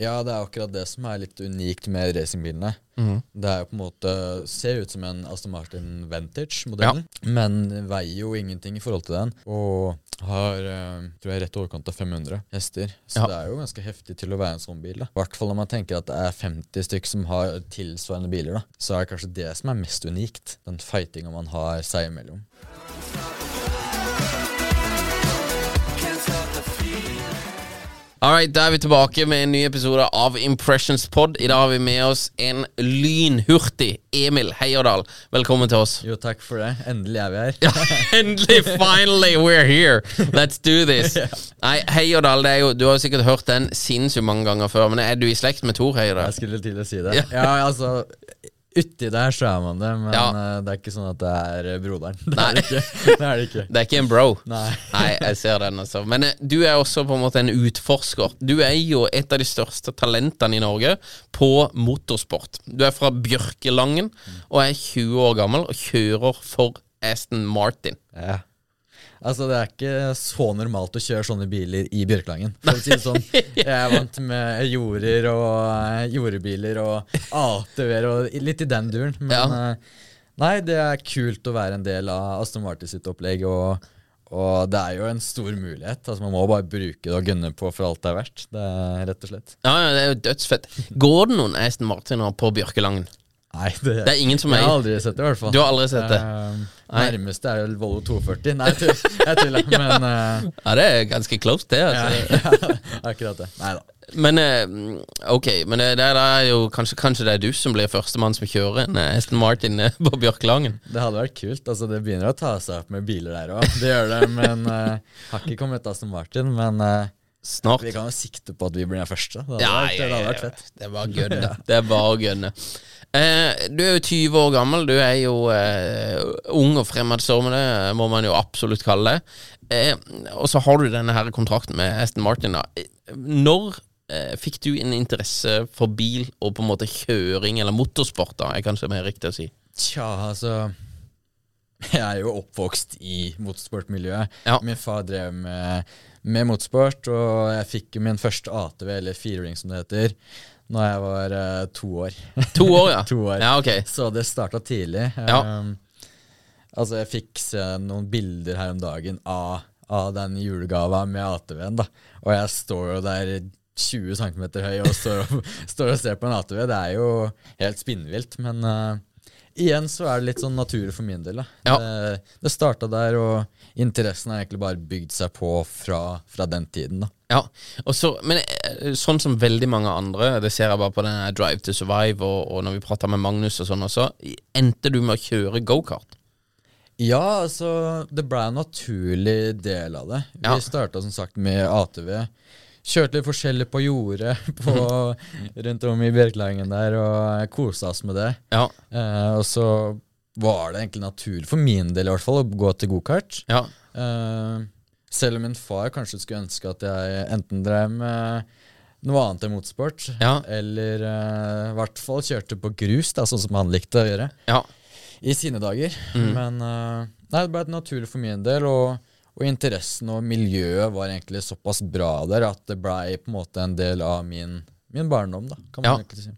Ja, det er akkurat det som er litt unikt med racingbilene. Det er jo på en måte ser ut som en Aston Martin Vantage-modell, men veier jo ingenting i forhold til den. Og har eh, tror jeg rett i overkant av 500 hester. Så Ja. det er jo ganske heftig til å være en sånn bil. I hvert fall når man tenker at det er 50 stykk som har tilsvarende biler, da. Så er det kanskje det som er mest unikt. Den fightinga man har seg imellom. Alright, Da er vi tilbake med en ny episode av Impressions Pod. I dag har vi med oss en lynhurtig Emil Heierdal. Velkommen til oss. Jo, takk for det. Endelig er vi her. Ja, endelig! Finally, we're here! Let's do this. Nei, Heierdal, er jo, du har jo sikkert hørt den sinnssykt mange ganger før, men er du i slekt med Thor Heierdal? Jeg skulle til å si det. Ja. Ja, altså Uti der så er man det, men Ja. eh, det er ikke sånn at det er eh, broderen. Det Nei. er det ikke. Det er det ikke. Det er ikke en bro. Nei. Nei, jeg ser den, altså. Men eh, du er også på en måte en utforsker. Du er jo et av de største talentene i Norge på motorsport. Du er fra Bjørkelangen og er 20 år gammel og kjører for Aston Martin. Ja. Altså, det er ikke så normalt å kjøre sånne biler i Bjørkelangen. For å si det sånn. Jeg er vant med jorder og eh, jordebiler og ATV-er og litt i den duren. Men Ja. eh, nei, det er kult å være en del av Aston Martin sitt opplegg. og og det er jo en stor mulighet. Altså Man må bare bruke det og gunne på for alt det er verdt. Det er rett og slett. Ja, ja, det er jo dødsfett. Går det noen Aston Martiner på Bjørkelangen? Nei, det, Det er ingen som Jeg er har aldri sett det, i hvert fall. Du har aldri sett det? uh, nærmeste er vel Volvo 240. Nei, jeg tuller, ja. men uh, Ja, det er ganske close, det. altså. ja, akkurat det. Nei da. Men uh, ok, men det, det er jo kanskje, kanskje det er du som blir førstemann som kjører en eh, Aston Martin eh, på Bjørklangen? Det hadde vært kult. altså Det begynner å ta seg opp med biler der òg. Det gjør det. Men har ikke kommet Aston Martin. Men eh, Snart. vi kan jo sikte på at vi blir den første. Det hadde, Ja, vært, ja, det hadde vært fett. Det er bare å gønne. Det er bare å gønne. Eh, du er jo 20 år gammel. Du er jo eh, ung og fremadstormende, må man jo absolutt kalle det. Eh, og så har du denne her kontrakten med Aston Martin. Da. Eh, Når eh, fikk du en interesse for bil og på en måte kjøring, eller motorsport, da, er kanskje mer riktig å si? Tja, altså Jeg er jo oppvokst i motorsportmiljøet. Ja. Min far drev med, med motorsport, og jeg fikk min første ATV, eller firehjuling som det heter, Når jeg var uh, to år. To år, ja. To år. Ja, ok. Så det starta tidlig. Ja. Um, altså, jeg fikk se noen bilder her om dagen av, av den julegava med ATV-en, da. Og jeg står jo der 20 cm høy og står, står og ser på en ATV. Det er jo helt spinnvilt, men uh, igjen så er det litt sånn natur for min del. Da. Ja. Det, det starta der, og interessen har egentlig bare bygd seg på fra, fra den tiden. da. Ja, så, men eh, sånn som veldig mange andre, det ser jeg bare på denne Drive to Survive, og, og når vi prater med Magnus og sånn også, endte du med å kjøre gokart? Ja, altså det ble en naturlig del av det. Ja. Vi starta som sagt med ATV. Kjørte litt forskjellig på jordet på, rundt om i Bjerkelangen der og kosa oss med det. Ja, Eh, og så var det egentlig naturlig, for min del i hvert fall, å gå til gokart. ja, Eh, selv om min far kanskje skulle ønske at jeg enten drev med noe annet enn motorsport, Ja. eller eh, i hvert fall kjørte på grus, da, sånn som han likte å gjøre Ja. i sine dager. Mm. Men eh, nei, det ble naturlig for min del, og, og interessen og miljøet var egentlig såpass bra der at det blei på en måte en del av min, min barndom, da, kan man Ja. egentlig si.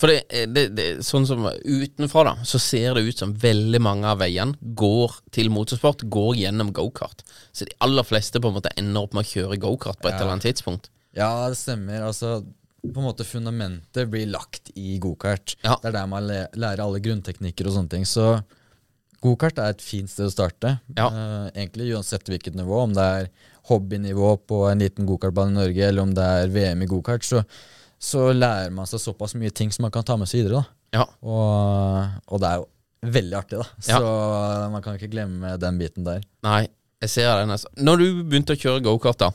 For det, det, det, sånn som utenfra, da, så ser det ut som veldig mange av veiene går til motorsport, går gjennom gokart. Så de aller fleste på en måte ender opp med å kjøre gokart på et Ja. eller annet tidspunkt. Ja, det stemmer. Altså, på en måte fundamentet blir lagt i gokart. Ja. Det er der man lærer alle grunnteknikker og sånne ting. Så gokart er et fint sted å starte. Ja. Uh, egentlig uansett hvilket nivå, om det er hobbynivå på en liten gokartbane i Norge, eller om det er VM i gokart, så, så lærer man seg såpass mye ting som man kan ta med seg videre. Ja. Og, og det er jo veldig artig, da. Ja. Så man kan ikke glemme den biten der. Nei, jeg ser den. Altså. Når du begynte å kjøre gokart, da,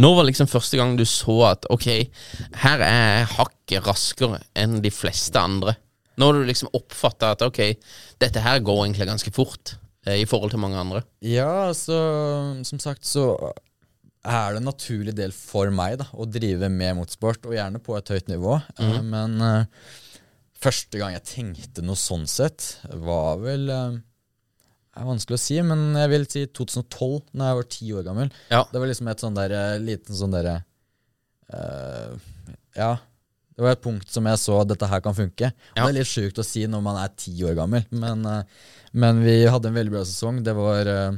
når var liksom første gang du så at ok, her er jeg hakket raskere enn de fleste andre? Når du liksom oppfatta at ok, dette her går egentlig ganske fort eh, i forhold til mange andre? Ja, altså, som sagt så er det en naturlig del for meg da, å drive med motorsport, og gjerne på et høyt nivå. Eh, men eh, første gang jeg tenkte noe sånn sett, var vel eh, Det er vanskelig å si, men jeg vil si 2012, da jeg var ti år gammel. Ja. Det var liksom et sånn der, eh, liten sånn derre eh, Ja. Det var et punkt som jeg så at dette her kan funke. Og Ja. Det er litt sjukt å si når man er ti år gammel, men, eh, men vi hadde en veldig bra sesong. Det var uh,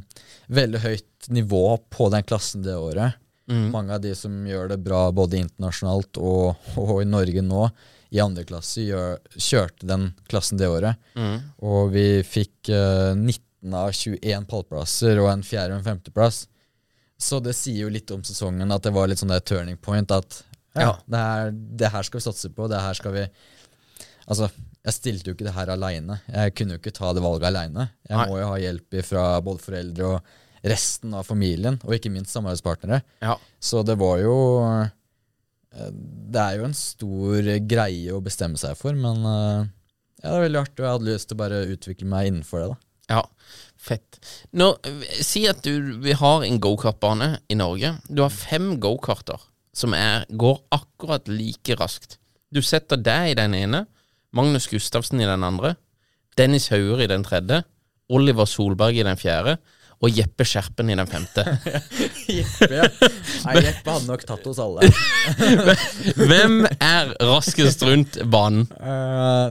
veldig høyt nivå på den klassen det året. Mm. Mange av de som gjør det bra både internasjonalt og, og i Norge nå, i andre klasse, gjør, kjørte den klassen det året. Mm. Og vi fikk uh, 19 av 21 pallplasser og en fjerde- og en femteplass. Så det sier jo litt om sesongen, at det var litt sånn der turning point. At ja. Det, her, det her skal vi satse på. Det her skal vi Altså, jeg stilte jo ikke det her aleine. Jeg kunne jo ikke ta det valget aleine. Jeg Nei. må jo ha hjelp fra både foreldre og resten av familien, og ikke minst samarbeidspartnere. Ja. Så det var jo eh, Det er jo en stor greie å bestemme seg for, men eh, ja, det er veldig artig, og jeg hadde lyst til å bare utvikle meg innenfor det. da. Ja, fett. Nå, eh, si at du, vi har en gokartbane i Norge. Du har fem gokarter som er, går akkurat like raskt. Du setter deg i den ene, Magnus Gustavsen i den andre, Dennis Hauger i den tredje, Oliver Solberg i den fjerde og Jeppe Skjerpen i den femte. Jeppe, ja. Nei, Jeppe hadde nok tatt oss alle. Hvem er raskest rundt banen? Eh,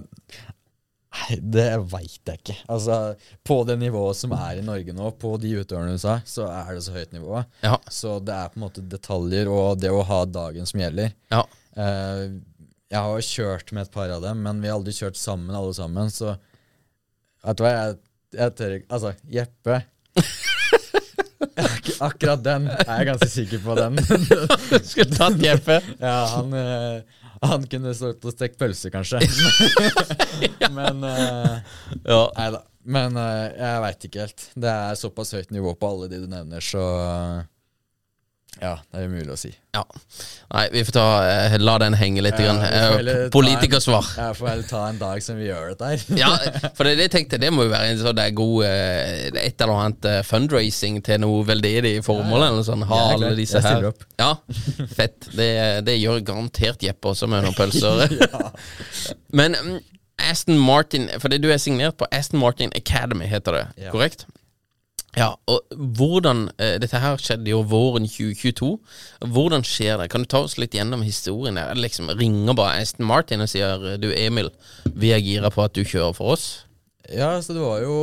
nei, det veit jeg ikke. Altså, På det nivået som er i Norge nå, på de utøverne du sa, så er det så høyt nivå. Ja, Så det er på en måte detaljer og det å ha dagen som gjelder. ja, Eh, jeg har jo kjørt med et par av dem, men vi har aldri kjørt sammen, alle sammen. Så vet du hva, jeg, jeg tør ikke Altså, Jeppe Ak Akkurat den er jeg ganske sikker på. den Skulle tatt Jeppe. Ja, han, eh, han kunne stått og stekt pølser, kanskje. Men uh, Ja. Nei da. Men uh, jeg veit ikke helt. Det er såpass høyt nivå på alle de du nevner, så eh, ja, det er umulig å si. ja. Nei, vi får ta eh, La den henge litt. Ja. Eh, Politikersvar. Jeg får heller ta en dag som vi gjør dette her. Ja, for det, det tenkte det må jo være en sånn er god eh, Et eller annet eh, fundraising til noe veldedig formål, eller noe sånt. Ha alle disse Jeg her. opp. Ja, fett. Det, det gjør garantert Jeppe også med noen pølser. Men mm, Aston Martin For det du er signert på Aston Martin Academy, heter det. Ja. Korrekt? Ja, og hvordan eh, Dette her skjedde jo våren 2022. Hvordan skjer det? Kan du ta oss litt gjennom historien? der? Liksom Ringer bare Aston Martin og sier Du Emil, vi er gira på at du kjører for oss? Ja, så det var jo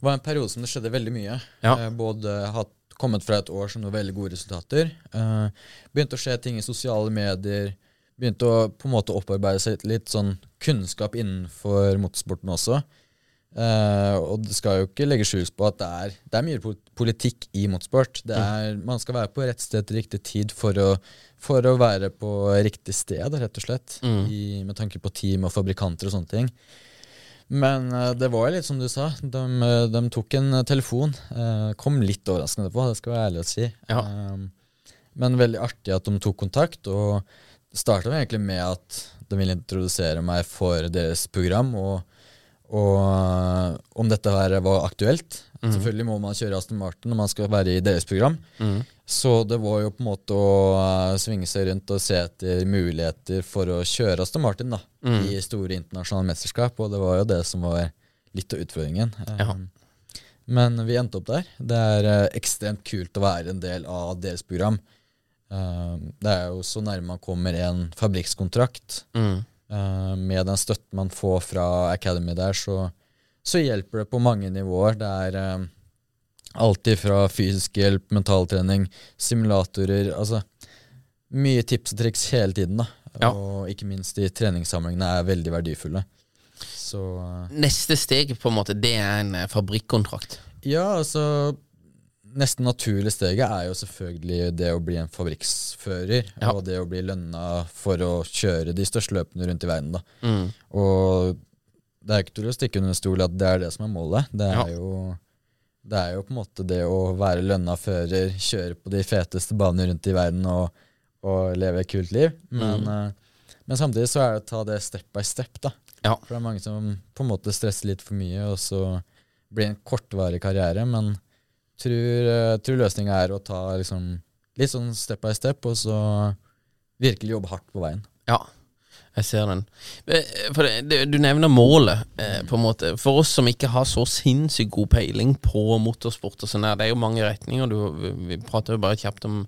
det var en periode som det skjedde veldig mye. Ja. Eh, både hatt, kommet fra et år som var veldig gode resultater. Eh, begynte å skje ting i sosiale medier. Begynte å på en måte opparbeide seg litt sånn kunnskap innenfor motorsporten også. Eh, og det skal jo ikke legge skjul på at det er, det er mye politikk i motorsport. Det er, Man skal være på rett sted til riktig tid for å, for å være på riktig sted, rett og slett. I, med tanke på team og fabrikanter og sånne ting. Men uh, det var litt som du sa. De, de tok en telefon. Uh, kom litt overraskende på, det skal jeg være ærlig å si. Ja. Um, men veldig artig at de tok kontakt. Og starta egentlig med at de ville introdusere meg for deres program, og, og eh, om dette her var aktuelt. Selvfølgelig må man kjøre Aston Martin når man skal være i deres program. Så det var jo på en måte å eh, svinge seg rundt og se etter muligheter for å kjøre Aston Martin da, i store internasjonale mesterskap, og det var jo det som var litt av utfordringen. Ja. Men vi endte opp der. Det er eh, ekstremt kult å være en del av deres program. Eh, det er jo så nærme man kommer en fabrikkskontrakt. Mm. Eh, med den støtten man får fra Academy der, så, så hjelper det på mange nivåer. Det er uh, alltid fra fysisk hjelp, mentaltrening, simulatorer Altså mye tips og triks hele tiden, da. Ja. Og ikke minst de treningssamlingene er veldig verdifulle. Så eh, Neste steg, på en måte, det er en fabrikkontrakt. ja, altså Nesten naturlige steget er jo selvfølgelig det å bli en fabrikksfører, Ja. og det å bli lønna for å kjøre de største løpene rundt i verden. da. Mm. Og det er ikke til å stikke under stol at det er det som er målet. Det er, Ja. jo, det er jo på en måte det å være lønna fører, kjøre på de feteste banene rundt i verden og, og leve et kult liv. Men, eh, men samtidig så er det å ta det step by step, da. Ja. For det er mange som på en måte stresser litt for mye, og så blir det en kortvarig karriere. Men tror, uh, tror løsninga er å ta liksom, litt sånn step by step, og så virkelig jobbe hardt på veien. Ja, jeg ser den. Eh, det, du nevner målet, eh, på en måte. For oss som ikke har så sinnssykt god peiling på motorsport og sånn her, det er jo mange retninger. Du, vi- prater jo bare kjapt om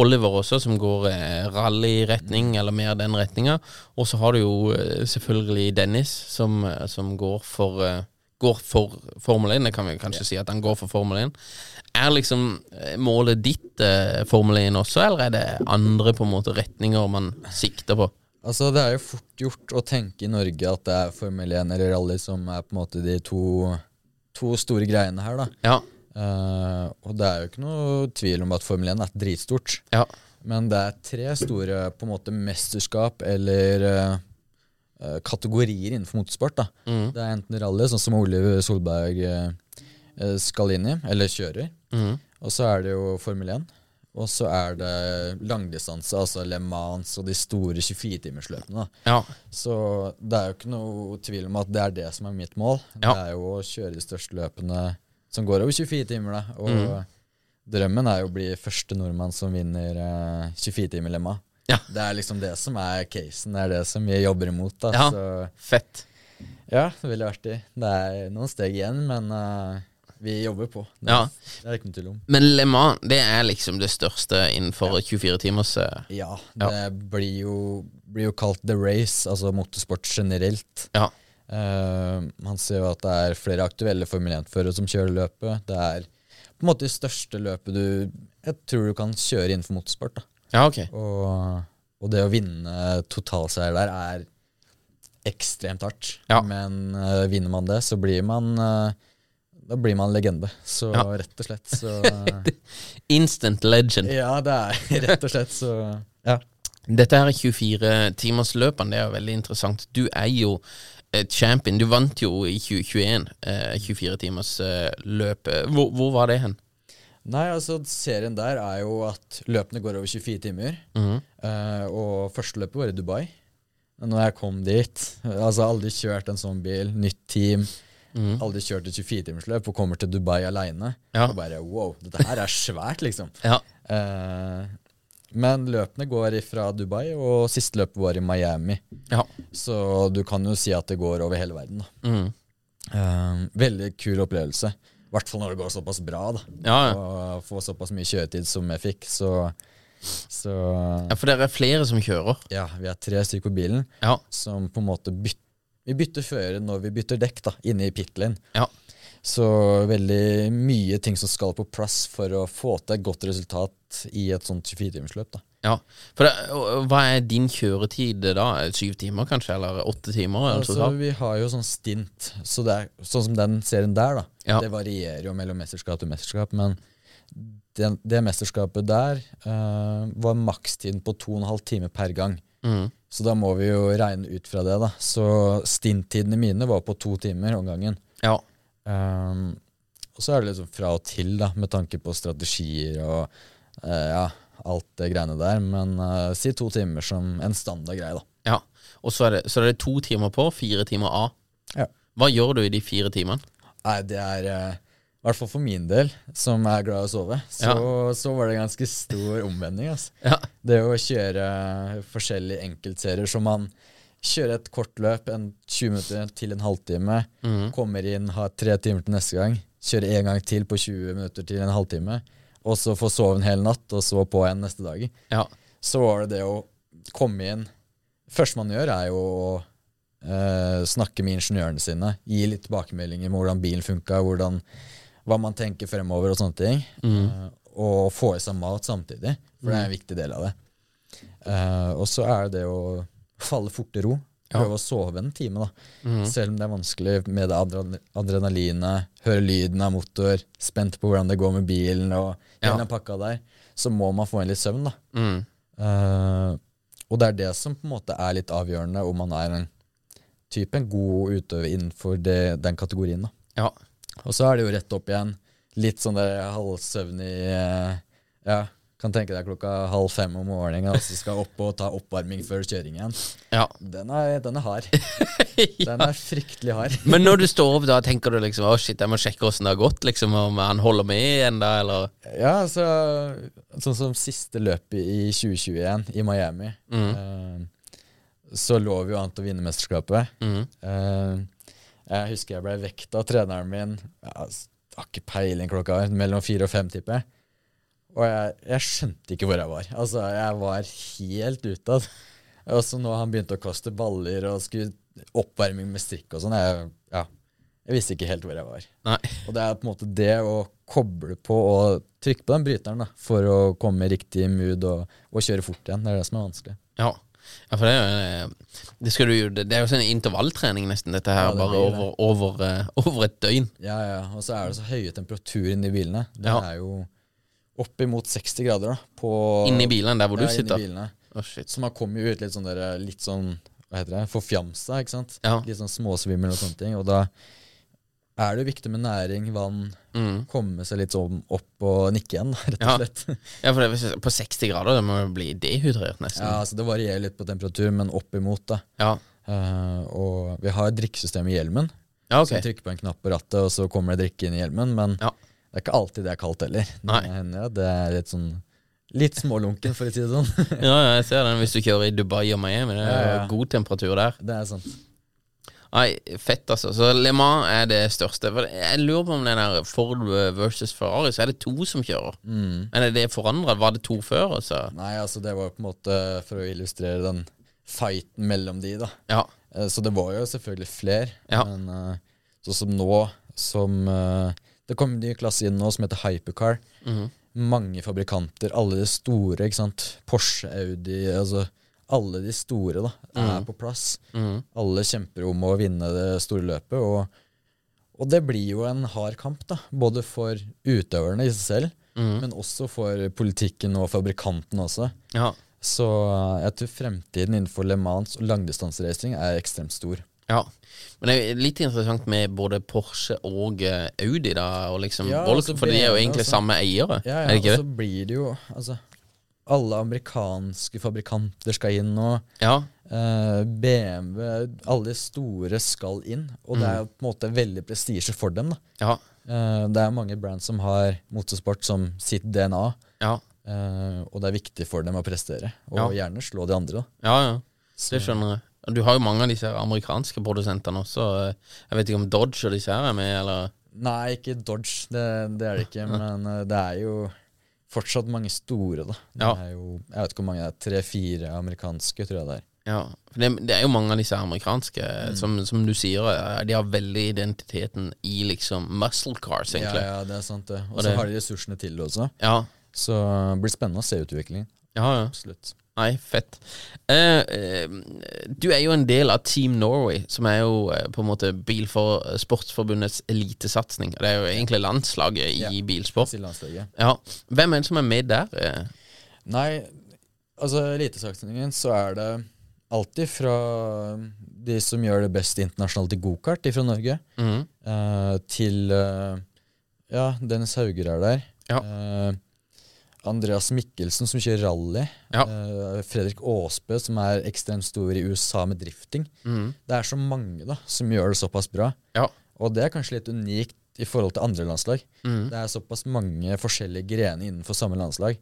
Oliver også, som går eh, rallyretning, eller mer den retninga. Og så har du jo eh, selvfølgelig Dennis, som, eh, som går for eh, Går for Formel 1, det kan vi kanskje si at han går for Formel 1. Er liksom eh, målet ditt eh, Formel 1 også, eller er det andre på en måte retninger man sikter på? Altså, Det er jo fort gjort å tenke i Norge at det er Formel 1 eller rally som er på en måte de to, to store greiene her. da. Ja, Eh, og det er jo ikke noe tvil om at Formel 1 er dritstort. ja, Men det er tre store på en måte mesterskap eller eh, kategorier innenfor motorsport. Mm. Det er enten rally, sånn som Oliv Solberg eh, skal inn i, eller kjører. Mm. Og så er det jo Formel 1. Og så er det langdistanse, altså Le Mans og de store 24-timersløpene. da. ja, Så det er jo ikke noe tvil om at det er det som er mitt mål. Ja. Det er jo å kjøre de største løpene som går over 24 timer. da. Og mm. drømmen er jo å bli første nordmann som vinner eh, 24 timer lemma. Ja. Det er liksom det som er casen, det er det som vi jobber imot. da. Ja. Så fett. ja, det ville vært det. Det er noen steg igjen, men uh, vi jobber på. Det, Ja. det er ikke noe tvil om. Men Le Mans, det er liksom det største innenfor 24 timers uh, Ja, Ja. det Blir, jo, blir jo kalt the race, altså motorsport generelt. Ja. Uh, man ser jo at det er flere aktuelle Formel 1-førere som kjører løpet. Det er på en måte det største løpet du jeg tror du kan kjøre innenfor motorsport. da. Ja, ok. Og, og det å vinne totalseier der er ekstremt hardt. Ja. Men uh, vinner man det, så blir man uh, Da blir man legende. Så Ja. rett og slett så Instant legend. Ja, det er rett og slett så Ja. Dette her 24-timersløpene, det er jo veldig interessant. Du er jo eh, champion. Du vant jo i 2021 eh, 24-timersløpet. hvor, hvor var det hen? Nei, altså serien der er jo at løpene går over 24 timer. Mm. Uh, og første løpet var i Dubai. Når jeg kom dit Altså aldri kjørt en sånn bil, nytt team. Aldri kjørt et 24-timersløp og kommer til Dubai aleine. Ja. Og bare wow, dette her er svært, liksom. Ja. uh, men løpene går fra Dubai, og siste løpet var i Miami. Ja. Så du kan jo si at det går over hele verden. da. Mm. Uh, veldig kul opplevelse. I hvert fall når det går såpass bra. da. Ja, ja. Og få såpass mye kjøretid som jeg fikk. Så, så ja, for dere er flere som kjører. ja, vi er tre stykker på bilen Ja. som på en måte bytter Vi bytter føre når vi bytter dekk da, inne i pit lane. Ja. Så veldig mye ting som skal på plass for å få til et godt resultat i et sånt 24-timersløp. da. ja. For det, og hva er din kjøretid da? Syv timer, kanskje? Eller åtte timer? Altså, totalt? vi har jo sånn stint, så er sånn som den serien der, da. Ja. Det varierer jo mellom mesterskap til mesterskap, men det, det mesterskapet der uh, var makstiden på to og en per gang. Mm. Så da må vi jo regne ut fra det, da. Så stinttidene mine var på to timer om gangen. Ja. Um, og så er det liksom fra og til, da, med tanke på strategier og eh, ja, alt det greiene der. Men eh, si to timer som en standard greie, da. ja. Og så er, det, så er det to timer på, fire timer av. Ja. Hva gjør du i de fire timene? Nei, det er eh, I hvert fall for min del, som er glad i å sove, så, så var det ganske stor omvending. Altså. Ja. Det å kjøre forskjellige enkeltserier som man kjører et kort løp, en 20 minutter til en halvtime, mm. kommer inn, har tre timer til neste gang, kjører en gang til på 20 minutter til en halvtime, og så få sove en hel natt, og så på igjen neste dag. Ja. Så var det det å komme inn første man gjør, er jo å eh, snakke med ingeniørene sine. Gi litt tilbakemeldinger om hvordan bilen funka, hvordan, hva man tenker fremover og sånne ting. Eh, og få i seg mat samtidig, for det er en viktig del av det. Eh, og så er det det å falle fort til ro. Prøve å sove en time, da. Selv om det er vanskelig med det adrenalinet, høre lyden av motor, spent på hvordan det går med bilen og Ja. den pakka der, så må man få inn litt søvn, da. Mm. Uh, og det er det som på en måte er litt avgjørende om man er en type en god utøver innenfor det, den kategorien. da. Ja. Og så er det jo rett opp igjen. Litt sånn der halvsøvnig uh, Ja, kan tenke deg klokka halv fem om morgenen, og så skal opp og ta oppvarming før kjøring igjen. ja. Den er, den er hard. Den er fryktelig hard. Men når du står opp da, tenker du liksom Å shit, jeg må sjekke åssen det har gått, liksom, om han holder med ennå, eller Ja, altså Sånn som siste løpet i 2021 i Miami, eh, så lå vi jo an til å vinne mesterskapet. Mm. Eh, jeg husker jeg ble vekt av treneren min. Jeg har ikke peiling klokka mellom fire og fem, tipper jeg. Og jeg, jeg skjønte ikke hvor jeg var. Altså, jeg var helt utad. Og så når han begynte å kaste baller og skulle oppvarming med strikk og sånn, jeg, ja, jeg visste ikke helt hvor jeg var. Nei. Og det er på en måte det å koble på og trykke på den bryteren da, for å komme i riktig mood og, og kjøre fort igjen. Det er det som er vanskelig. Ja. ja, for det er eh, det, jo- det er jo sånn intervalltrening, nesten, dette her. Ja, det bare over, over, eh, over et døgn. Ja, ja, Og så er det så høye temperaturer inni bilene. Det Ja. er jo oppimot 60 grader da. På, Inni bilen der hvor du ja, sitter. bilene. oh, shit. Så man kommer jo ut litt sånn, der, litt sånn hva heter det, forfjamsa, ikke sant? Ja. Litt sånn småsvimmel og sånne ting. Og da er det jo viktig med næring, vann, Mm. komme seg litt sånn opp og nikke igjen, rett Ja. og slett. Ja, for det, på 60 grader, det må jo bli dehydrert, nesten. Ja, altså Det varierer litt på temperatur, men oppimot, da. Ja, Uh, og vi har et drikkesystem i hjelmen. ja Så ok. vi trykker på en knapp på rattet, og så kommer det drikke inn i hjelmen. Men Ja. Det er ikke alltid det er kaldt heller. Nei. Det hender at det er litt sånn Litt smålunken, for å si det sånn. Ja, ja, jeg ser den hvis du kjører i Dubai og Miami. Det er Ja, ja. god temperatur der. det er sant. Nei, fett, altså. Så Le Mans er det største. Jeg lurer på om den der Ford versus Ferrari, så er det to som kjører. Mm. Men er det forandra? Var det to før? Altså? Nei, altså det var på en måte for å illustrere den fighten mellom de, da. Ja. Eh, Så det var jo selvfølgelig flere. Ja. Men eh, sånn som nå, som eh, Det kom en ny klasse inn nå som heter Hypercar. Mhm. Mange fabrikanter, alle de store, ikke sant. Porsche, Audi, altså alle de store da, er på plass. Mhm. Alle kjemper om å vinne det store løpet. Og, og det blir jo en hard kamp, da. Både for utøverne i seg selv, Mhm. men også for politikken og fabrikanten også. ja. Så uh, jeg tror fremtiden innenfor Le Mans og langdistanseracing er ekstremt stor. Ja. Men det er litt interessant med både Porsche og eh, Audi, da, og liksom Ja, Volk, altså for de er jo egentlig altså, samme eiere, Ja, er ja, det ikke og så blir det jo altså, Alle amerikanske fabrikanter skal inn nå. Ja. Uh, BMW Alle store skal inn. Og det er jo på en måte veldig prestisje for dem. da. Ja. Uh, det er mange brands som har motorsport som sitt DNA. Ja. uh, og det er viktig for dem å prestere. Og gjerne slå de andre. da. Ja, ja. Det skjønner jeg. Du har jo mange av disse amerikanske produsentene også. eh, Jeg vet ikke om Dodge og disse her er med, eller Nei, ikke Dodge, det, det er det ikke. Men eh, det er jo fortsatt mange store, da. Det Ja. er jo, jeg vet ikke hvor mange det er. Tre-fire amerikanske, tror jeg det er. Ja. For det, det er jo mange av disse amerikanske, Mm. som, som du sier, eh, de har veldig identiteten i liksom muscle cars, Ja, egentlig. ja, det er sant, det. Og Og så har de ressursene til det også. Ja, Så det blir spennende å se utviklingen. ja. ja. Absolutt. Nei, fett. Eh, du er jo en del av Team Norway, som er jo uh, på en måte bil for eh, Sportsforbundets elitesatsing. Det er jo egentlig landslaget i Ja. bilsport. Landslaget. Ja. Hvem er det som er med der? Nei, altså elitesatsingen så er det alltid fra de som gjør det best internasjonalt i gokart de fra Norge, mm. uh, til Ja, Dennis Hauger er der. Ja. Andreas Mikkelsen som kjører rally. Ja. Eh, Fredrik Aasbø som er ekstremt stor i USA med drifting. Mm. Det er så mange da som gjør det såpass bra. Ja. Og det er kanskje litt unikt i forhold til andre landslag. Det er såpass mange forskjellige grener innenfor samme landslag.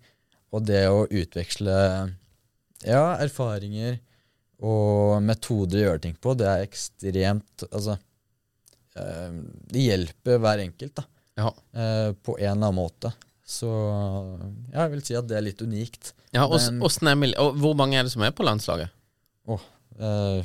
Og det å utveksle ja, erfaringer og metoder å gjøre ting på, det er ekstremt Altså eh, Det hjelper hver enkelt, da. Ja. eh, på en eller annen måte. Så ja, jeg vil si at det er litt unikt. Ja, og, Men- og, og hvor mange er det som er på landslaget? Åh, eh,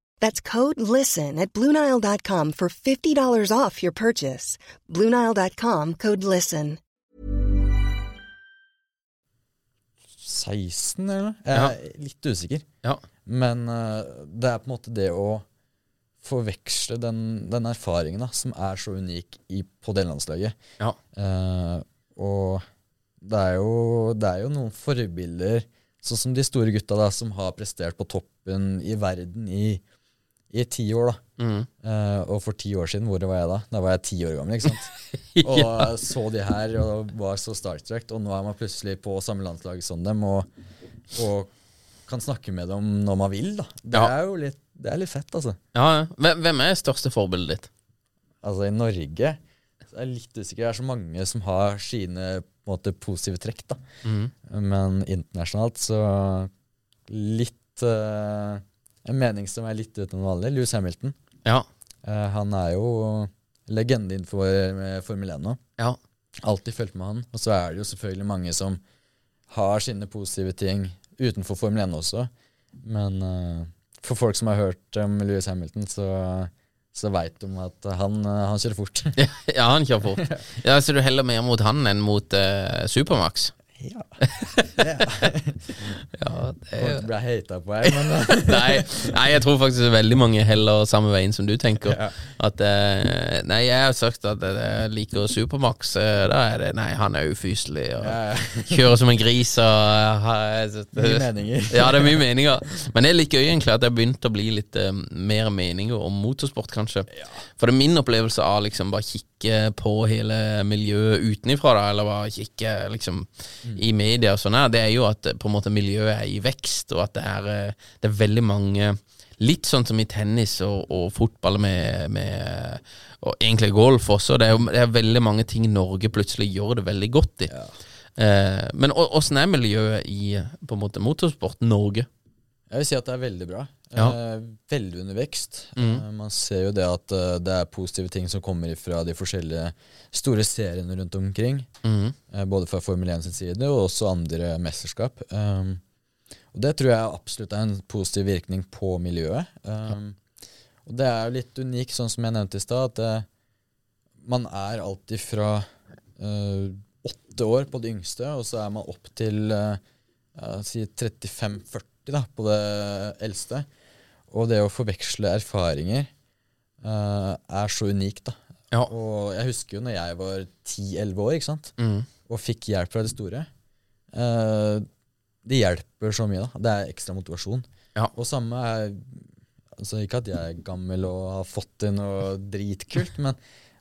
That's code LISTEN at Bluenile.com for $50 off your purchase. Bluenile.com code LISTEN. 16, eller? Jeg er litt usikker. Ja. Men uh, det er på en måte det å forveksle den, den erfaringen da, som er så unik i, på det landslaget. Ja. Uh, og det er, jo, det er jo noen forbilder, sånn som de store gutta da, som har prestert på toppen i verden i, i ti år. da. Mm. Uh, og for ti år siden, hvor var jeg da? Da var jeg ti år gammel. ikke sant? Og så de her og var så starstruck, og nå er man plutselig på samme landslag som dem og, og kan snakke med dem når man vil. da. Det Ja. er jo litt, det er litt fett, altså. Ja. Hvem er største forbildet ditt? Altså I Norge så er jeg litt usikker. Det er så mange som har sine på en måte, positive trekk. da. Men internasjonalt så litt eh, En mening som er litt utenom vanlig. Louis Hamilton. Ja. Eh, han er jo legende innenfor eh, Formel 1 nå. Ja. Alltid fulgt med han. Og så er det jo selvfølgelig mange som har sine positive ting utenfor Formel 1 også. Men eh, for folk som har hørt om Louis Hamilton, så, så veit de at han, han kjører fort. ja, han kjører fort. Ja, Så du heller mer mot han enn mot uh, Supermax? Ja. Ja, det er Folk ble hata på her, men eh, nei, nei, jeg tror faktisk veldig mange heller samme veien som du tenker. Ja. At eh, Nei, jeg har sagt at jeg liker Supermax. eh, Da er det Nei, han er ufyselig og Ja, kjører som en gris og eh, har- mye meninger. Ja, det er mye meninger. Men det er litt gøy egentlig at det har begynt å bli litt eh, mer meninger om motorsport, kanskje. For det er min opplevelse av liksom bare kikke på hele miljøet utenifra, da, eller bare kikke liksom i media og sånn det er jo at eh, på en måte miljøet er i vekst, og at det er, eh, det er veldig mange Litt sånn som i tennis og, og fotball med, med Og egentlig golf også. Det er, jo, det er veldig mange ting Norge plutselig gjør det veldig godt i. Eh, men åssen er miljøet i på en måte motorsport Norge? Jeg vil si at det er veldig bra. Ja. Eh, veldig under vekst. Eh, man ser jo det at eh, det er positive ting som kommer fra de forskjellige store seriene rundt omkring. Eh, både fra Formel 1 sin side og også andre mesterskap. Um, og det tror jeg absolutt er en positiv virkning på miljøet. Um, og det er jo litt unikt, sånn som jeg nevnte i stad, at eh, man er alltid fra uh, åtte år på det yngste, og så er man opp til uh, si 35-40 da, på det eldste. Og det å forveksle erfaringer uh, er så unikt, da. Ja. Og jeg husker jo når jeg var 10-11 år ikke sant? Mm. og fikk hjelp fra de store. Uh, det hjelper så mye. da. Det er ekstra motivasjon. Ja. Og samme er altså Ikke at jeg er gammel og har fått til noe dritkult, men,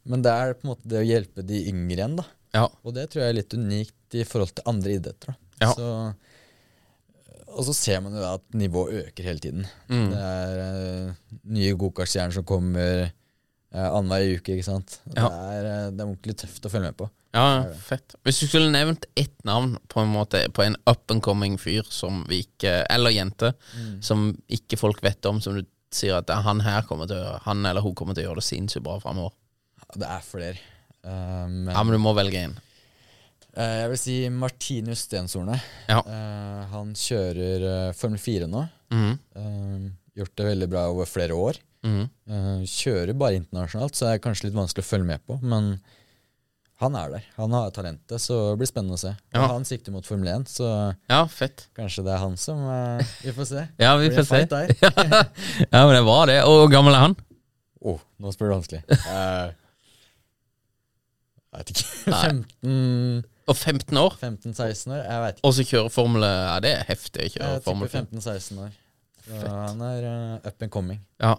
men det er på en måte det å hjelpe de yngre igjen. da. Ja. Og det tror jeg er litt unikt i forhold til andre idretter. Da. Ja. Så, og så ser man jo at nivået øker hele tiden. Mm. Det er uh, nye gokartstjerner som kommer uh, annenhver uke. ikke sant? Ja. Det, er, uh, det er ordentlig tøft å følge med på. Ja, fett. Hvis du skulle nevnt ett navn på en måte på en up and coming fyr som vi ikke Eller jente, som ikke folk vet om, som du sier at han her kommer til å Han eller hun kommer til å gjøre det sinnssykt bra framover. Ja, Det er flere. Uh, men, Ja, men du må velge én. Eh, jeg vil si Martinus Stenshorne. Ja. Eh, han kjører eh, Formel 4 nå. Mm. Gjort det veldig bra over flere år. Mm. Kjører bare internasjonalt, så er det kanskje litt vanskelig å følge med på. Men han er der. Han har talentet, så det blir spennende å se. Ja. Han sikter mot Formel 1, så Ja, fett. kanskje det er han som Vi får se. Ja, vi får se. ja, men det var det. Og hvor gammel er han? Åh, nå spør du vanskelig. Jeg vet ikke. 15 Og 15 år? 15-16 år? Jeg vet ikke. Og så kjøre Formel Ja, det er heftig å kjøre Formel tipper 5. 15-16 år. Så han er uh, up and coming. Ja.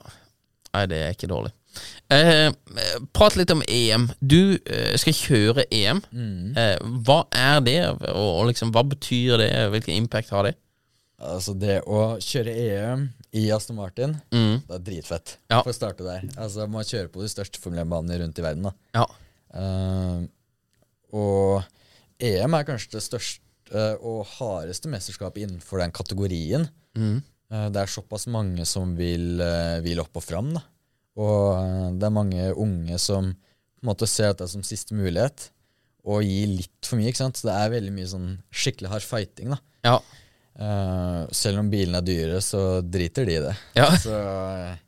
Nei, det er ikke dårlig. Eh, prat litt om EM. Du eh, skal kjøre EM. Mm. Eh, hva er det, og, og liksom, hva betyr det? Hvilken impact har det? Altså, det å kjøre EM i Aston Martin, Mm. det er dritfett. Ja. For å starte der. Altså, man kjører på de største Formel 1-banene rundt i verden, da. Ja. Eh, og EM er kanskje det største og hardeste mesterskapet innenfor den kategorien. Mm. Eh, det er såpass mange som vil, eh, vil opp og fram, da. Og eh, det er mange unge som på en måte ser dette som siste mulighet, og gir litt for mye. ikke sant? Så det er veldig mye sånn skikkelig hard fighting. da. Ja. Uh, selv om bilene er dyre, så driter de i det. Ja. Så eh,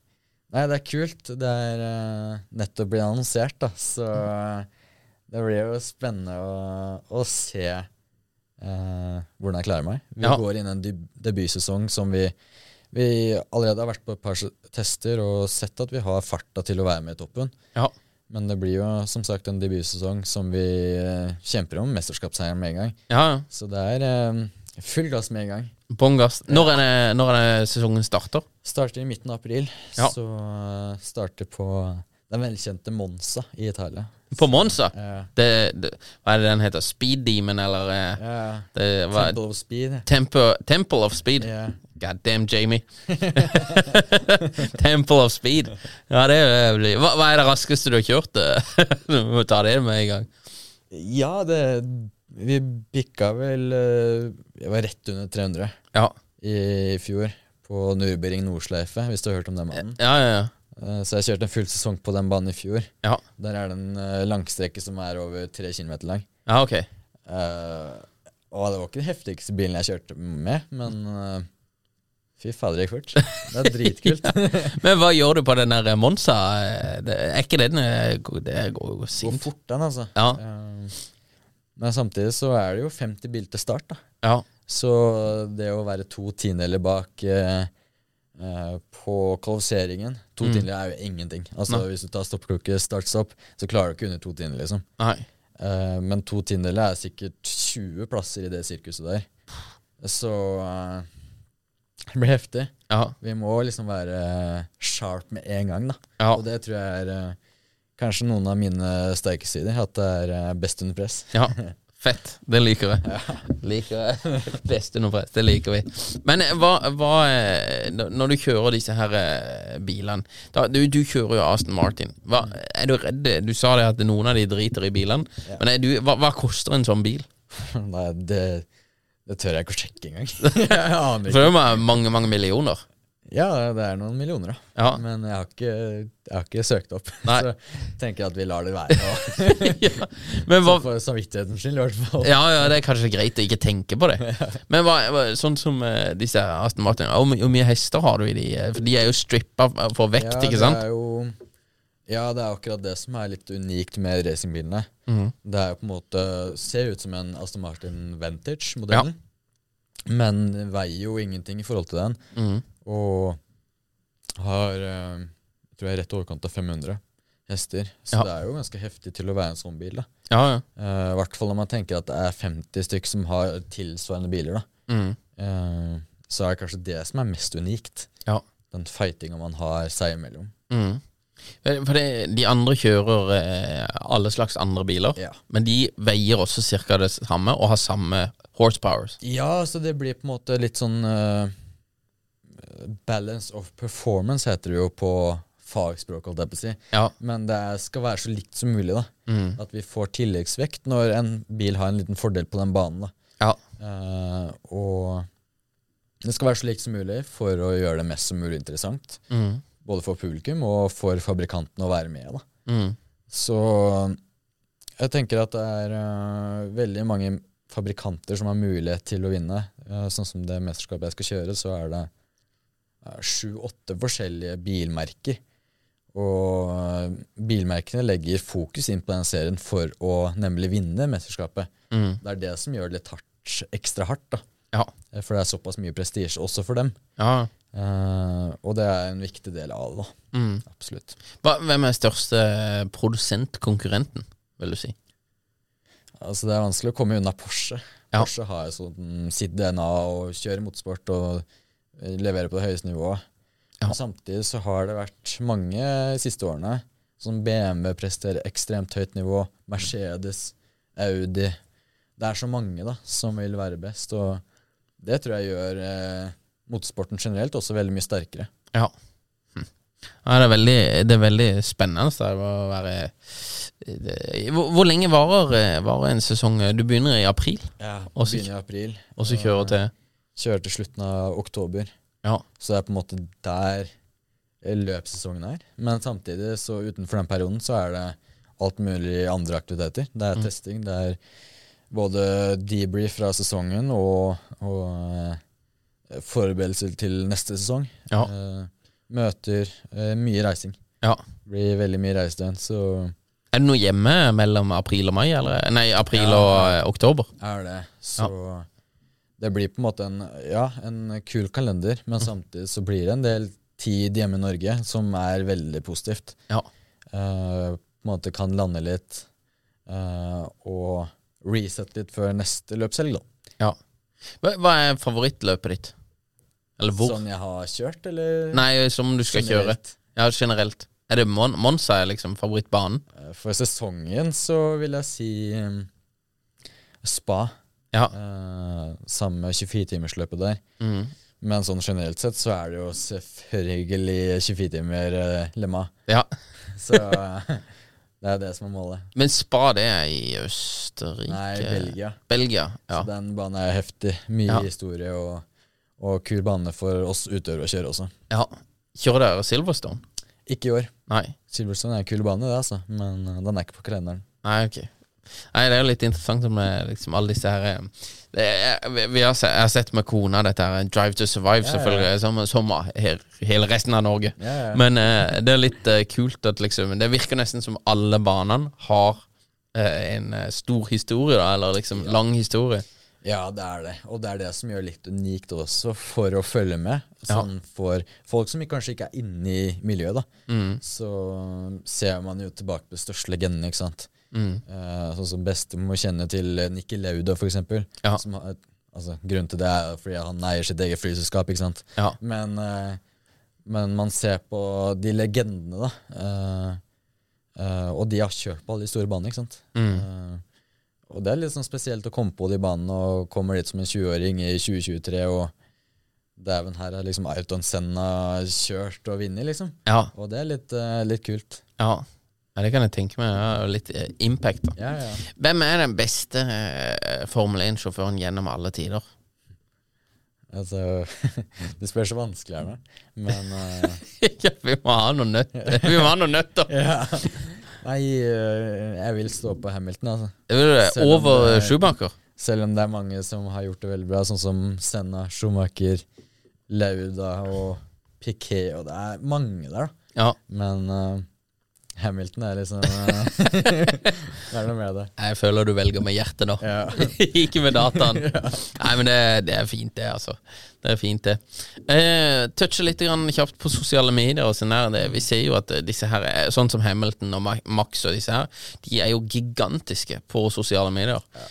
Nei, det er kult. Det er uh, nettopp blitt annonsert, da. Så eh, det blir jo spennende å, å se eh, hvordan jeg klarer meg. Vi Ja. går inn i en debutsesong som vi, vi allerede har vært på et par tester og sett at vi har farta til å være med i toppen. Ja. Men det blir jo som sagt en debutsesong som vi eh, kjemper om mesterskapsseieren med en gang. ja. ja. Så det er eh, full gass med en gang. Bånn gass. Når er, når er sesongen starter? Starter i midten av april. Så uh, starter på den velkjente Monza i Italia. På Monza? Ja. Det, det, hva er det den heter? Speed Demon, eller eh, Ja. det, hva, Temple of Speed. Temple, Temple of Speed. Ja. God damn, Jamie. Temple of Speed. Ja, det blir hva, hva er det raskeste du har kjørt? du må ta det med en gang. ja, det Vi bikka vel uh, Jeg var rett under 300 Ja, i fjor på Nürburgring Nordsleife, hvis du har hørt om den mannen. ja, ja. ja. Eh, så jeg kjørte en full sesong på den banen i fjor. Ja, Der er det en uh, langstrekke som er over tre kilometer lang. ja ok. Uh, og det var ikke den heftigste bilen jeg kjørte med, men uh, fy fader, det gikk fort. Det er dritkult. Men hva gjør du på den der Monza? Det, er ikke den eh, Det går jo Går fort, den, altså. Ja. Uh, men samtidig så er det jo 50 bil til start, da. Ja. Så det å være to tiendedeler bak eh, eh, på kvalifiseringen To Mm. tiendedeler er jo ingenting. Altså Nei. Hvis du tar stoppklokke, start-stopp, så klarer du ikke under to tiendedeler, liksom. Eh, men to tiendedeler er sikkert 20 plasser i det sirkuset der. Så uh, det blir heftig. Ja. Vi må liksom være sharp med en gang, da. Ja. Og det tror jeg er kanskje noen av mine sterke sider. At det er best under press. ja. Fett. Det liker jeg. Liker jeg. Best nummer. Det liker vi. Men eh, hva, hva eh, når- du kjører disse her eh, bilene da, du, du kjører jo Aston Martin. Hva, er du redd? Du sa det at noen av de driter i bilene. Men er du, hva, hva koster en sånn bil? Nei, det, det tør jeg ikke å sjekke engang. jeg aner For ikke. det er mange, mange millioner. Ja, det er noen millioner, da. Ja. Men jeg har ikke, jeg har ikke søkt opp. Nei. Så tenker jeg at vi lar det være. ja. Men hva, For samvittighetens skyld, i hvert fall. Ja, ja, det er kanskje greit å ikke tenke på det. Men hva, sånn som uh, disse Aston Martin Hvor my- hvor mye hester har du i de? eh, For de er jo strippa for vekt, Ja, ikke sant? Det jo, ja, det er akkurat det som er litt unikt med racingbilene. Mhm. Det er jo på en måte Ser ut som en Aston Martin Vantage-modellen, men veier jo ingenting i forhold til den. Mm. Og har eh, jeg tror jeg rett i overkant av 500 hester. Så Ja. det er jo ganske heftig til å være en sånn bil. da Ja, ja. Uh, I hvert fall når man tenker at det er 50 stykk som har tilsvarende biler. da Mm. Uh, Så er det kanskje det som er mest unikt. Ja. Den fightinga man har seg imellom. Mhm. Eh, For det, de andre kjører eh, alle slags andre biler, Ja. men de veier også ca. det samme og har samme horsepowers. Ja, så det blir på en måte litt sånn eh, Balance of performance heter det jo på fagspråk, holdt jeg på å si. Ja. Men det er- skal være så likt som mulig, da. Mm. At vi får tilleggsvekt når en bil har en liten fordel på den banen. da. Ja. Eh, og det skal være så likt som mulig for å gjøre det mest som mulig interessant. Mm. Både for publikum og for fabrikanten å være med. da. Mm. Så jeg tenker at det er uh, veldig mange fabrikanter som har mulighet til å vinne. Uh, sånn som det mesterskapet jeg skal kjøre, så er det øh, sju-åtte forskjellige bilmerker. Og bilmerkene legger fokus inn på den serien for å nemlig vinne mesterskapet. Mm. Det er det som gjør det litt hardt, ekstra hardt. da. Ja. Eh, For det er såpass mye prestisje også for dem. ja. Eh, og det er en viktig del av det. da. Mm. Absolutt. Hva, hvem er største produsentkonkurrenten, vil du si? Altså Det er vanskelig å komme unna Porsche. Ja. Porsche har sånn sitt DNA og kjører motorsport og eh, leverer på det høyeste nivået. Ja. Men Samtidig så har det vært mange de siste årene som BMW presterer ekstremt høyt nivå. Mercedes, Audi. Det er så mange da som vil være best, og det tror jeg gjør eh, motorsporten generelt også veldig mye sterkere. Ja. Hm. ja det, er veldig, det er veldig spennende være det, hvor, hvor lenge varer, varer en sesong? Du begynner i april, Ja, også, Begynner i april. og så kjører til Kjører til slutten av oktober. Ja. Så det er på en måte der løpssesongen er. Men samtidig, så utenfor den perioden, så er det alt mulig andre aktiviteter. Det er Mm. testing, det er både debrief fra sesongen og, og eh, forberedelser til neste sesong. Ja. Eh, møter, eh, mye reising. Ja. Blir veldig mye reisedøgn, så Er det noe hjemme mellom april og mai? Eller? Nei, april Ja. og eh, oktober. er det. Så det blir på en måte en, ja, en kul kalender, men Mm. samtidig så blir det en del tid hjemme i Norge som er veldig positivt. Ja. Uh, på en måte kan lande litt uh, og reset litt før neste løpshelg, da. Hva, er favorittløpet ditt? Eller hvor? Som jeg har kjørt, eller Nei, som du skal kjøre. generelt? Ja, generelt. Er det Mon Monza er liksom favorittbanen? Eh, For sesongen så vil jeg si um, spa. Ja. Uh, samme 24-timersløpet der. Mm. Men sånn generelt sett så er det jo selvfølgelig 24 timer uh, lemma. ja. Så eh, det er det som er målet. Men Spa, det er i Østerrike Nei, Belgia. Belgia, ja. Så den banen er heftig. Mye Ja. historie og, og kul bane for oss utøvere å kjøre også. ja. Kjører dere Silverstone? Ikke i år. Nei. Silverstone er en kul bane, det, altså. Men uh, den er ikke på kalenderen. Nei, ok. Nei, det er jo litt interessant med liksom alle disse her eh, det er, vi, har, Jeg har sett med kona dette her Drive to Survive, Ja, ja. selvfølgelig, som, som her, hele resten av Norge. Ja, ja. Men uh, det er litt uh, kult at liksom Det virker nesten som alle banene har uh, en eh, stor historie, da, eller liksom lang historie. Ja, det er det. Og det er det som gjør litt unikt også, for å følge med. Sånn For folk som kanskje ikke er inne i miljøet, da, Mm. så ser man jo tilbake på de største legendene, ikke sant. Mm. Eh, sånn som bestemor kjenner til eh, Nikki Lauda, eksempel. Ja. Som altså, grunnen til det er fordi han eier sitt eget flyselskap, ikke sant. Ja. Men, eh, men man ser på de legendene, da. og de har kjørt på alle de store banene, ikke sant. Mm. Og det er litt sånn spesielt å komme på de banene og kommer dit som en 20-åring i 2023, og dæven, her har liksom Ayrton Senna kjørt og vunnet, liksom. Ja. Og det er litt, litt kult. ja. Ja, Det kan jeg tenke meg. Ja, litt eh, impact. da Ja, ja. Hvem er den beste eh, Formel 1-sjåføren gjennom alle tider? Altså, det spørs så vanskelig her nå, men uh... ja, vi må ha noen nøtter. Vi må ha noen nøtter! ja. Nei, eh, jeg vil stå på Hamilton, altså. Selv Over er- Schumacher. Selv om det er mange som har gjort det veldig bra, sånn som Senna, Schumacher, Lauda og Piquet, og det er mange der, da. Ja. Men eh, Hamilton er liksom eh, Det er noe med det. Jeg føler du velger med hjertet nå. Ja. Ikke med dataen. Nei, men det, det er fint, det, altså. Det er fint, det. Eh, touche litt grann kjapt på sosiale medier. og sånn der. Vi ser jo at disse her, er- sånn som Hamilton og Max og disse her, de er jo gigantiske på sosiale medier. Ja.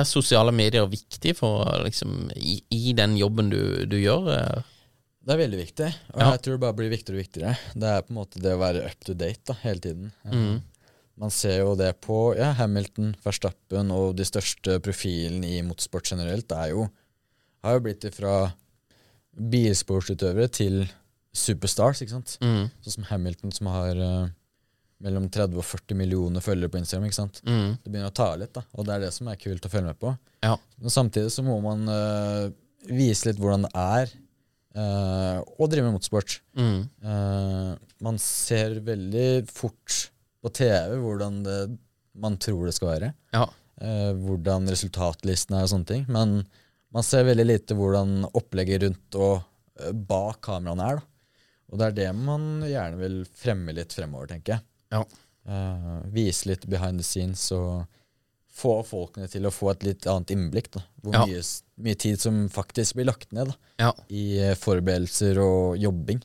Er sosiale medier viktig for liksom, i, i den jobben du, du gjør? eh? Det er veldig viktig, og Ja. jeg tror det bare blir viktigere og viktigere. Det er på en måte det å være up to date da, hele tiden. Mm. Man ser jo det på ja, Hamilton, Verstappen og de største profilene i motorsport generelt. Det er jo, har jo blitt fra bilsportsutøvere til superstars, ikke sant. Mm. Sånn som Hamilton, som har uh, mellom 30 og 40 millioner følgere på Instagram. ikke sant? Mm. Det begynner å ta litt, da, og det er det som er kult å følge med på. Ja. Men samtidig så må man uh, vise litt hvordan det er eh, og drive med motorsport. Mm. Uh, man ser veldig fort på TV hvordan det, man tror det skal være. Ja. Uh, hvordan resultatlistene er og sånne ting. Men man ser veldig lite hvordan opplegget rundt og bak kameraene er. da. Og det er det man gjerne vil fremme litt fremover, tenker jeg. Ja. Vise litt behind the scenes og få folkene til å få et litt annet innblikk. da. Hvor Ja. mye, mye tid som faktisk blir lagt ned da, Ja. i eh, forberedelser og jobbing.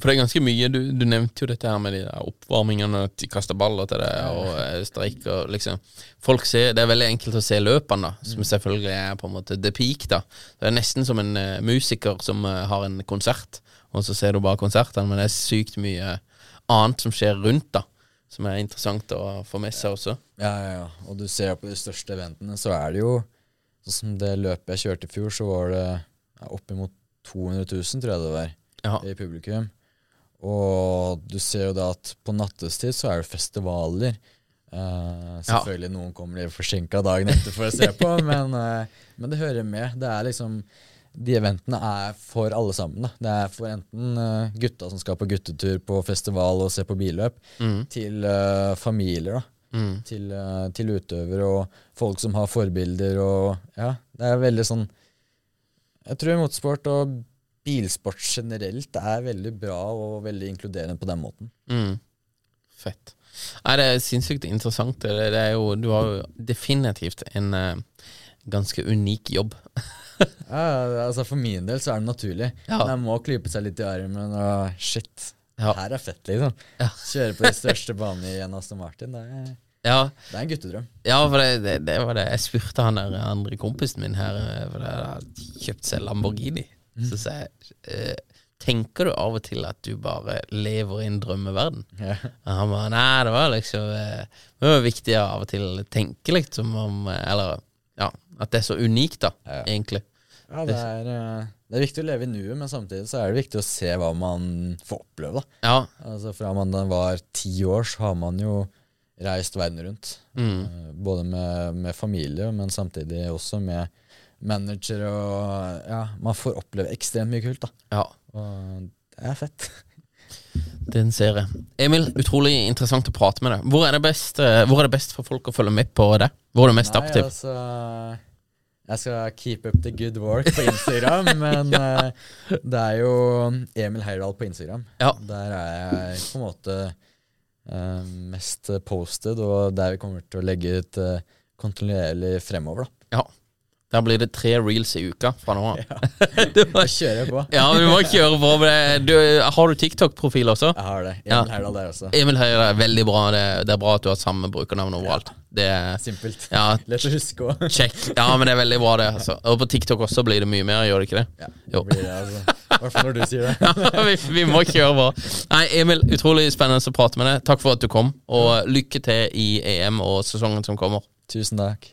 For det er ganske mye. Du, du nevnte jo dette her med de der oppvarmingene, at de kaster baller til det, og streiker. liksom Folk ser, Det er veldig enkelt å se løpene, da, som selvfølgelig er på en måte the peak. da Det er nesten som en uh, musiker som uh, har en konsert, og så ser du bare konsertene, men det er sykt mye annet som skjer rundt, da som er interessant å få med seg også. Ja, ja, ja. Og du ser på de største eventene, så er det jo Sånn som det løpet jeg kjørte i fjor, så var det ja, oppimot 200 000, tror jeg det var, Ja. i publikum. Og du ser jo da at på nattestid så er det festivaler. Uh, selvfølgelig noen kommer litt forsinka dagen etter for å se på, men, uh, men det hører med. Det er liksom De eventene er for alle sammen. Da. Det er for enten uh, gutta som skal på guttetur på festival og se på billøp, Mm. til uh, familier. da Mm. til, uh, til utøvere og folk som har forbilder og Ja, det er veldig sånn Jeg tror motorsport og bilsport generelt er veldig bra og veldig inkluderende på den måten. Mm. Fett. Nei, det er sinnssykt interessant. Det, er jo, du har jo definitivt en ganske unik jobb. Ja, altså For min del så er det naturlig. Ja. Men jeg må klype seg litt i armen og shit. Ja. Her er fett, liksom. Ja. Kjøre på de største banene i en Aston Martin. Det er, Ja, det er en guttedrøm. ja for det, det, det var det. Jeg spurte han der andre kompisen min her, eh, for det har kjøpt seg Lamborghini. Så sa jeg eh, Tenker du av og til at du bare lever i en drømmeverden? Ja. Han bare Nei, det var liksom eh, Det var viktig av og til tenke litt som om Eller ja, at det er så unikt, da, Ja. egentlig. Ja, det er, eh, det er viktig å leve i nuet, men samtidig så er det viktig å se hva man får oppleve. da Ja. Altså Fra man var ti år, så har man jo reist verden rundt. Mm. Eh, Både med, med familie, men samtidig også med manager og Ja, man får oppleve ekstremt mye kult, da. ja. Og det er fett. Den ser jeg. Emil, utrolig interessant å prate med deg. Hvor er det best, eh, er det best for folk å følge med på det? Hvor er du mest Nei, aktiv? altså Jeg skal keep up the good work på Instagram, men eh, det er jo Emil Heyerdahl på Instagram. Ja. Der er jeg på en måte uh, mest posted, og der vi kommer til å legge ut uh, kontinuerlig fremover. da Ja. Der blir det tre reels i uka fra nå av. Ja. du må jeg på. Ja, men du må kjøre på med det. Du, har du TikTok-profil også? Jeg har det. Emil Ja. Heyerdahl der også. Emil Heyerdahl er veldig bra. Det, det er bra at du har samme brukernavn overalt. Det Simpelt. Ja, Lett å huske òg. check. Ja, men det er veldig bra, det. Altså. Og på TikTok også blir det mye mer, gjør det ikke det? Ja, det blir det, altså. I hvert fall når du sier det. Ja, vi, vi må kjøre på. Nei, Emil, utrolig spennende å prate med deg. Takk for at du kom, og lykke til i EM og sesongen som kommer. Tusen takk.